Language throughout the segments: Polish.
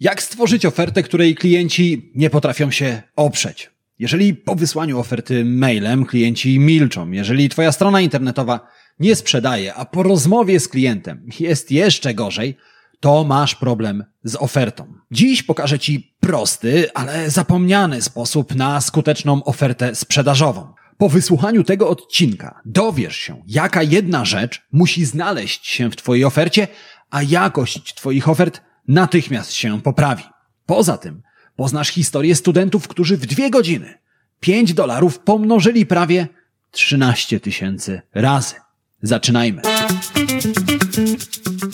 Jak stworzyć ofertę, której klienci nie potrafią się oprzeć? Jeżeli po wysłaniu oferty mailem klienci milczą, jeżeli twoja strona internetowa nie sprzedaje, a po rozmowie z klientem jest jeszcze gorzej, to masz problem z ofertą. Dziś pokażę Ci prosty, ale zapomniany sposób na skuteczną ofertę sprzedażową. Po wysłuchaniu tego odcinka dowiesz się, jaka jedna rzecz musi znaleźć się w Twojej ofercie, a jakość Twoich ofert natychmiast się poprawi. Poza tym poznasz historię studentów, którzy w dwie godziny 5 dolarów pomnożyli prawie 13 tysięcy razy. Zaczynajmy.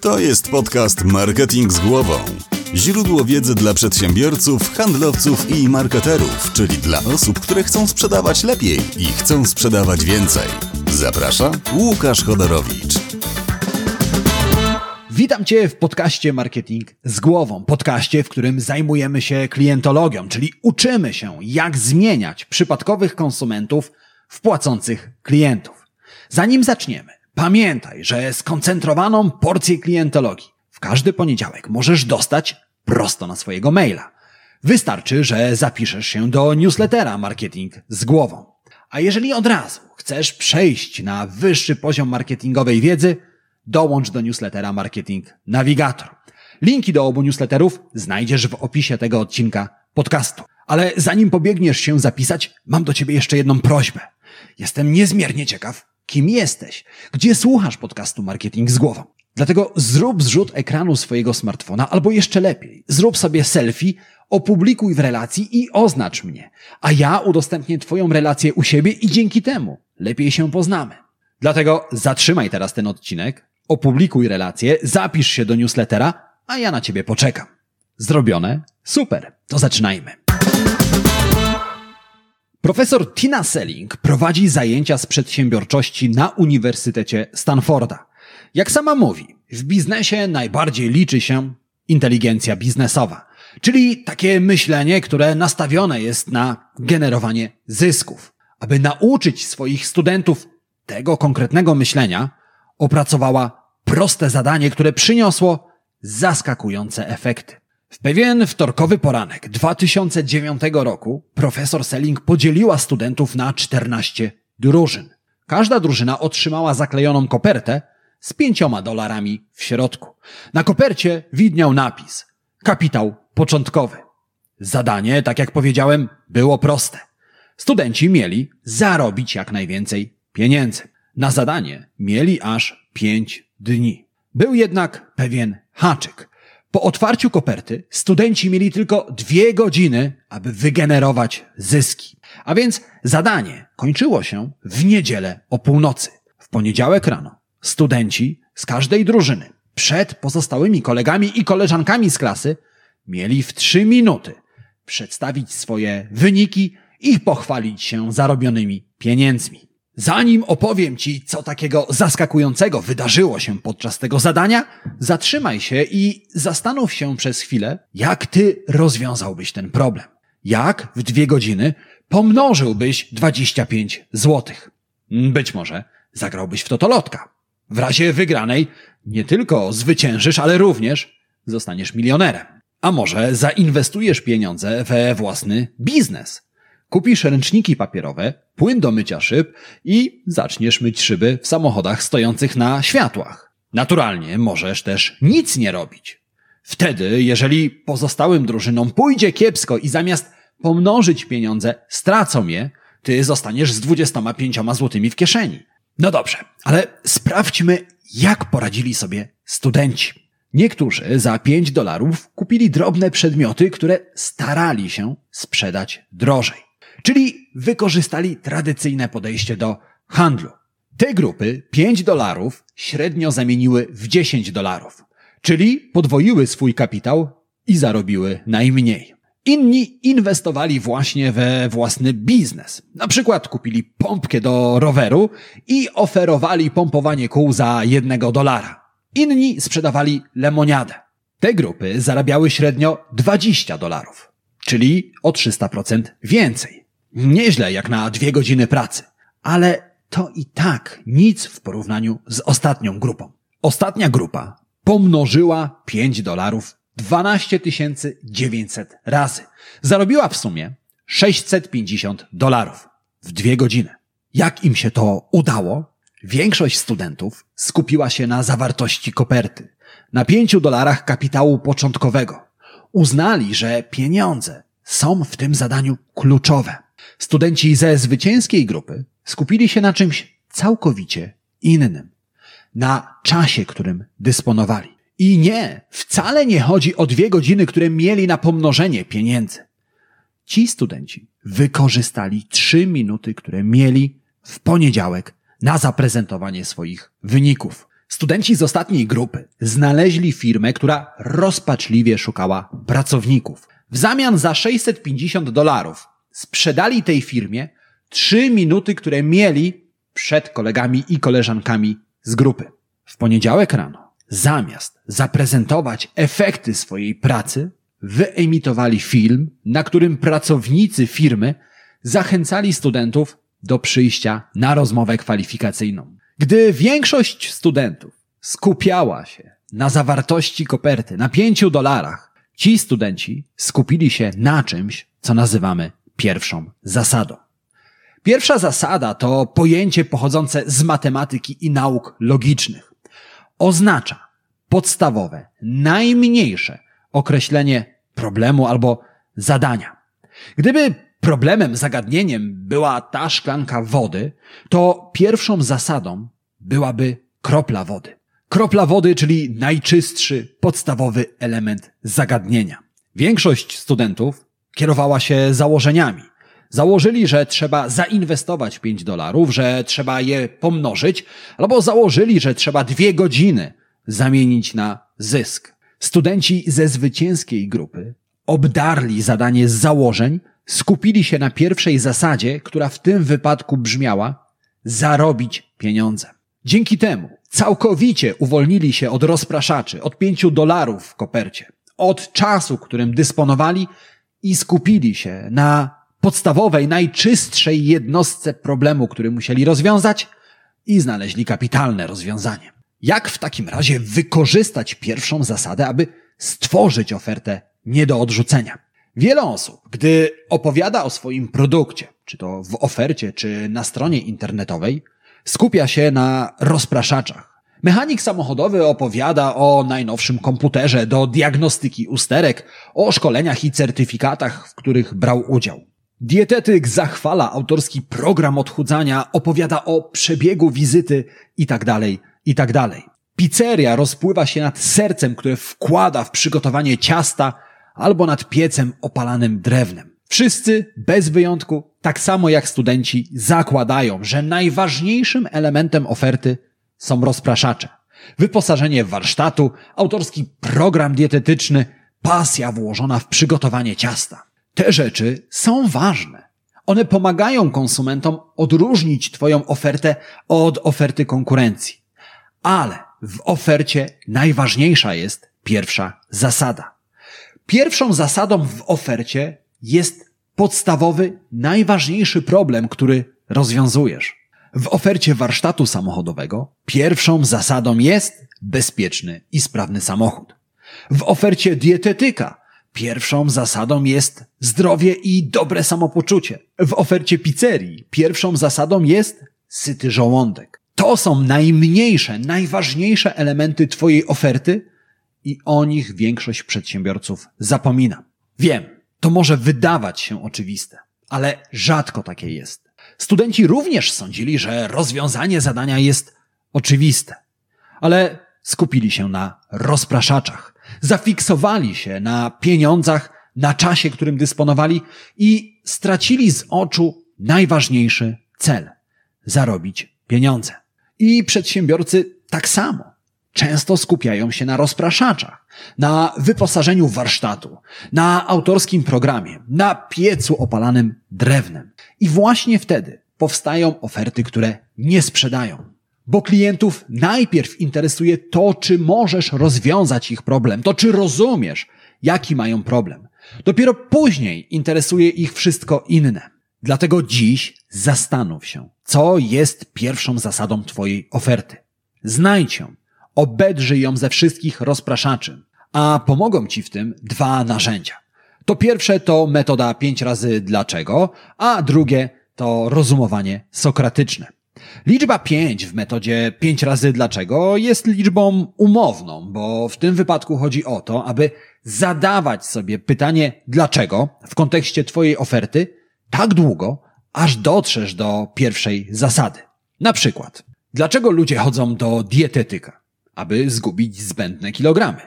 To jest podcast Marketing z głową. Źródło wiedzy dla przedsiębiorców, handlowców i marketerów, czyli dla osób, które chcą sprzedawać lepiej i chcą sprzedawać więcej. Zaprasza Łukasz Chodorowicz. Witam Cię w podcaście Marketing z głową. Podcaście, w którym zajmujemy się klientologią, czyli uczymy się, jak zmieniać przypadkowych konsumentów w płacących klientów. Zanim zaczniemy, pamiętaj, że skoncentrowaną porcję klientologii w każdy poniedziałek możesz dostać prosto na swojego maila. Wystarczy, że zapiszesz się do newslettera Marketing z głową. A jeżeli od razu chcesz przejść na wyższy poziom marketingowej wiedzy, dołącz do newslettera Marketing Navigator. Linki do obu newsletterów znajdziesz w opisie tego odcinka podcastu. Ale zanim pobiegniesz się zapisać, mam do ciebie jeszcze jedną prośbę. Jestem niezmiernie ciekaw, kim jesteś, gdzie słuchasz podcastu Marketing z głową. Dlatego zrób zrzut ekranu swojego smartfona, albo jeszcze lepiej, zrób sobie selfie, opublikuj w relacji i oznacz mnie, a ja udostępnię Twoją relację u siebie i dzięki temu lepiej się poznamy. Dlatego zatrzymaj teraz ten odcinek, opublikuj relację, zapisz się do newslettera, a ja na Ciebie poczekam. Zrobione? Super, to zaczynajmy. Profesor Tina Selling prowadzi zajęcia z przedsiębiorczości na Uniwersytecie Stanforda. Jak sama mówi, w biznesie najbardziej liczy się inteligencja biznesowa, czyli takie myślenie, które nastawione jest na generowanie zysków. Aby nauczyć swoich studentów tego konkretnego myślenia, opracowała proste zadanie, które przyniosło zaskakujące efekty. W pewien wtorkowy poranek 2009 roku profesor Selling podzieliła studentów na 14 drużyn. Każda drużyna otrzymała zaklejoną kopertę z pięcioma dolarami w środku. Na kopercie widniał napis Kapitał początkowy. Zadanie, tak jak powiedziałem, było proste. Studenci mieli zarobić jak najwięcej pieniędzy. Na zadanie mieli aż pięć dni. Był jednak pewien haczyk. Po otwarciu koperty studenci mieli tylko dwie godziny, aby wygenerować zyski. A więc zadanie kończyło się w niedzielę o północy. W poniedziałek rano studenci z każdej drużyny przed pozostałymi kolegami i koleżankami z klasy mieli w trzy minuty przedstawić swoje wyniki i pochwalić się zarobionymi pieniędzmi. Zanim opowiem Ci, co takiego zaskakującego wydarzyło się podczas tego zadania, zatrzymaj się i zastanów się przez chwilę, jak Ty rozwiązałbyś ten problem. Jak w dwie godziny pomnożyłbyś 25 złotych. Być może zagrałbyś w totolotka. W razie wygranej nie tylko zwyciężysz, ale również zostaniesz milionerem. A może zainwestujesz pieniądze we własny biznes – Kupisz ręczniki papierowe, płyn do mycia szyb i zaczniesz myć szyby w samochodach stojących na światłach. Naturalnie możesz też nic nie robić. Wtedy, jeżeli pozostałym drużynom pójdzie kiepsko i zamiast pomnożyć pieniądze stracą je, ty zostaniesz z 25 złotymi w kieszeni. No dobrze, ale sprawdźmy, jak poradzili sobie studenci. Niektórzy za 5 dolarów kupili drobne przedmioty, które starali się sprzedać drożej. Czyli wykorzystali tradycyjne podejście do handlu. Te grupy 5 dolarów średnio zamieniły w 10 dolarów, czyli podwoiły swój kapitał i zarobiły najmniej. Inni inwestowali właśnie we własny biznes. Na przykład kupili pompkę do roweru i oferowali pompowanie kół za jednego dolara. Inni sprzedawali lemoniadę. Te grupy zarabiały średnio 20 dolarów, czyli o 300% więcej. Nieźle jak na dwie godziny pracy, ale to i tak nic w porównaniu z ostatnią grupą. Ostatnia grupa pomnożyła 5 dolarów 12 900 razy. Zarobiła w sumie 650 dolarów w dwie godziny. Jak im się to udało? Większość studentów skupiła się na zawartości koperty, na 5 dolarach kapitału początkowego. Uznali, że pieniądze są w tym zadaniu kluczowe. Studenci ze zwycięskiej grupy skupili się na czymś całkowicie innym. Na czasie, którym dysponowali. I nie, wcale nie chodzi o dwie godziny, które mieli na pomnożenie pieniędzy. Ci studenci wykorzystali trzy minuty, które mieli w poniedziałek na zaprezentowanie swoich wyników. Studenci z ostatniej grupy znaleźli firmę, która rozpaczliwie szukała pracowników. W zamian za 650 dolarów sprzedali tej firmie trzy minuty, które mieli przed kolegami i koleżankami z grupy. W poniedziałek rano, zamiast zaprezentować efekty swojej pracy, wyemitowali film, na którym pracownicy firmy zachęcali studentów do przyjścia na rozmowę kwalifikacyjną. Gdy większość studentów skupiała się na zawartości koperty, na pięciu dolarach, ci studenci skupili się na czymś, co nazywamy pierwszą zasadą. Pierwsza zasada to pojęcie pochodzące z matematyki i nauk logicznych. Oznacza podstawowe, najmniejsze określenie problemu albo zadania. Gdyby problemem, zagadnieniem była ta szklanka wody, to pierwszą zasadą byłaby kropla wody. Kropla wody, czyli najczystszy, podstawowy element zagadnienia. Większość studentów kierowała się założeniami. Założyli, że trzeba zainwestować 5 dolarów, że trzeba je pomnożyć, albo założyli, że trzeba dwie godziny zamienić na zysk. Studenci ze zwycięskiej grupy obdarli zadanie z założeń, skupili się na pierwszej zasadzie, która w tym wypadku brzmiała zarobić pieniądze. Dzięki temu całkowicie uwolnili się od rozpraszaczy, od pięciu dolarów w kopercie, od czasu, którym dysponowali i skupili się na podstawowej, najczystszej jednostce problemu, który musieli rozwiązać i znaleźli kapitalne rozwiązanie. Jak w takim razie wykorzystać pierwszą zasadę, aby stworzyć ofertę nie do odrzucenia? Wiele osób, gdy opowiada o swoim produkcie, czy to w ofercie, czy na stronie internetowej, skupia się na rozpraszaczach. Mechanik samochodowy opowiada o najnowszym komputerze do diagnostyki usterek, o szkoleniach i certyfikatach, w których brał udział. Dietetyk zachwala autorski program odchudzania, opowiada o przebiegu wizyty itd., tak i tak. Pizzeria rozpływa się nad sercem, które wkłada w przygotowanie ciasta albo nad piecem opalanym drewnem. Wszyscy, bez wyjątku, tak samo jak studenci, zakładają, że najważniejszym elementem oferty są rozpraszacze. Wyposażenie warsztatu, autorski program dietetyczny, pasja włożona w przygotowanie ciasta. Te rzeczy są ważne. One pomagają konsumentom odróżnić Twoją ofertę od oferty konkurencji. Ale w ofercie najważniejsza jest pierwsza zasada. Pierwszą zasadą w ofercie jest podstawowy, najważniejszy problem, który rozwiązujesz. W ofercie warsztatu samochodowego pierwszą zasadą jest bezpieczny i sprawny samochód. W ofercie dietetyka pierwszą zasadą jest zdrowie i dobre samopoczucie. W ofercie pizzerii pierwszą zasadą jest syty żołądek. To są najmniejsze, najważniejsze elementy Twojej oferty i o nich większość przedsiębiorców zapomina. Wiem, to może wydawać się oczywiste, ale rzadko takie jest. Studenci również sądzili, że rozwiązanie zadania jest oczywiste, ale skupili się na rozpraszaczach, zafiksowali się na pieniądzach, na czasie, którym dysponowali i stracili z oczu najważniejszy cel zarobić pieniądze. I przedsiębiorcy tak samo. Często skupiają się na rozpraszaczach, na wyposażeniu warsztatu, na autorskim programie, na piecu opalanym drewnem. I właśnie wtedy powstają oferty, które nie sprzedają. Bo klientów najpierw interesuje to, czy możesz rozwiązać ich problem, to czy rozumiesz, jaki mają problem. Dopiero później interesuje ich wszystko inne. Dlatego dziś zastanów się, co jest pierwszą zasadą Twojej oferty. Znajdź ją, obedrzyj ją ze wszystkich rozpraszaczy, A pomogą Ci w tym dwa narzędzia. To pierwsze to metoda 5 razy dlaczego, a drugie to rozumowanie sokratyczne. Liczba 5 w metodzie 5 razy dlaczego jest liczbą umowną, bo w tym wypadku chodzi o to, aby zadawać sobie pytanie dlaczego w kontekście Twojej oferty tak długo, aż dotrzesz do pierwszej zasady. Na przykład, dlaczego ludzie chodzą do dietetyka? Aby zgubić zbędne kilogramy.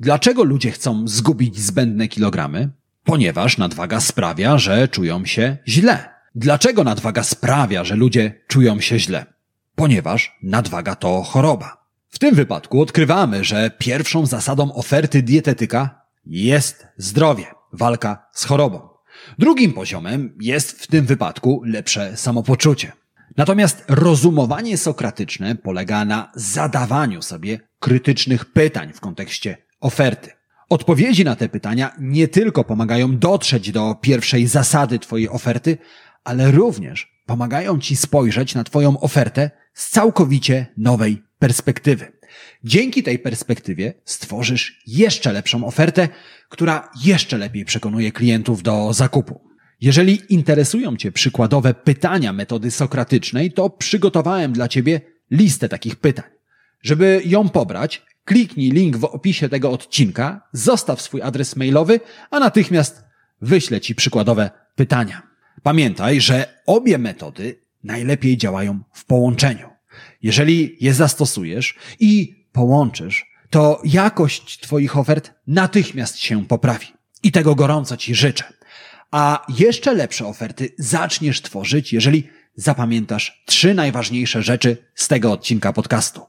Dlaczego ludzie chcą zgubić zbędne kilogramy? Ponieważ nadwaga sprawia, że czują się źle. Dlaczego nadwaga sprawia, że ludzie czują się źle? Ponieważ nadwaga to choroba. W tym wypadku odkrywamy, że pierwszą zasadą oferty dietetyka jest zdrowie, walka z chorobą. Drugim poziomem jest w tym wypadku lepsze samopoczucie. Natomiast rozumowanie sokratyczne polega na zadawaniu sobie krytycznych pytań w kontekście oferty. Odpowiedzi na te pytania nie tylko pomagają dotrzeć do pierwszej zasady Twojej oferty, ale również pomagają Ci spojrzeć na Twoją ofertę z całkowicie nowej perspektywy. Dzięki tej perspektywie stworzysz jeszcze lepszą ofertę, która jeszcze lepiej przekonuje klientów do zakupu. Jeżeli interesują Cię przykładowe pytania metody sokratycznej, to przygotowałem dla Ciebie listę takich pytań. Żeby ją pobrać, kliknij link w opisie tego odcinka, zostaw swój adres mailowy, a natychmiast wyślę Ci przykładowe pytania. Pamiętaj, że obie metody najlepiej działają w połączeniu. Jeżeli je zastosujesz i połączysz, to jakość Twoich ofert natychmiast się poprawi. I tego gorąco Ci życzę. A jeszcze lepsze oferty zaczniesz tworzyć, jeżeli zapamiętasz trzy najważniejsze rzeczy z tego odcinka podcastu.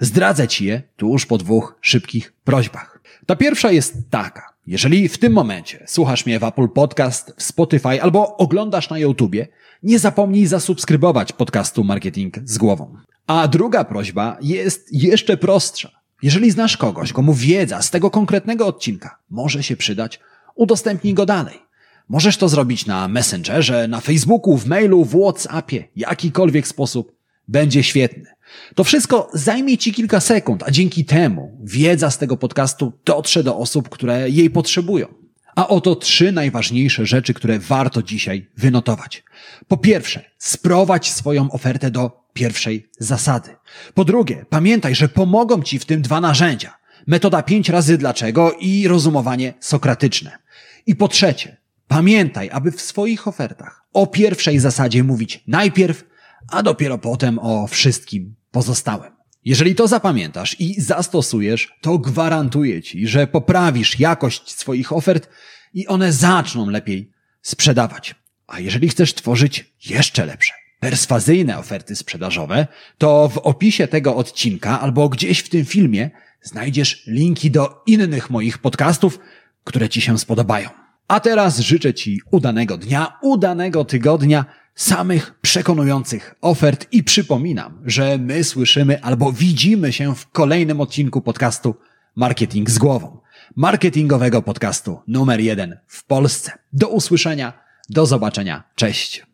Zdradzę Ci je tuż po dwóch szybkich prośbach. Ta pierwsza jest taka. Jeżeli w tym momencie słuchasz mnie w Apple Podcast, w Spotify albo oglądasz na YouTubie, nie zapomnij zasubskrybować podcastu Marketing z głową. A druga prośba jest jeszcze prostsza. Jeżeli znasz kogoś, komu wiedza z tego konkretnego odcinka może się przydać, udostępnij go dalej. Możesz to zrobić na Messengerze, na Facebooku, w mailu, w WhatsAppie, jakikolwiek sposób. Będzie świetny. To wszystko zajmie Ci kilka sekund, a dzięki temu wiedza z tego podcastu dotrze do osób, które jej potrzebują. A oto trzy najważniejsze rzeczy, które warto dzisiaj wynotować. Po pierwsze, sprowadź swoją ofertę do pierwszej zasady. Po drugie, pamiętaj, że pomogą Ci w tym dwa narzędzia. Metoda pięć razy dlaczego i rozumowanie sokratyczne. I po trzecie, pamiętaj, aby w swoich ofertach o pierwszej zasadzie mówić najpierw, a dopiero potem o wszystkim pozostałym. Jeżeli to zapamiętasz i zastosujesz, to gwarantuję Ci, że poprawisz jakość swoich ofert i one zaczną lepiej sprzedawać. A jeżeli chcesz tworzyć jeszcze lepsze, perswazyjne oferty sprzedażowe, to w opisie tego odcinka albo gdzieś w tym filmie znajdziesz linki do innych moich podcastów, które Ci się spodobają. A teraz życzę Ci udanego dnia, udanego tygodnia, samych przekonujących ofert i przypominam, że my słyszymy albo widzimy się w kolejnym odcinku podcastu Marketing z głową. Marketingowego podcastu numer jeden w Polsce. Do usłyszenia, do zobaczenia. Cześć.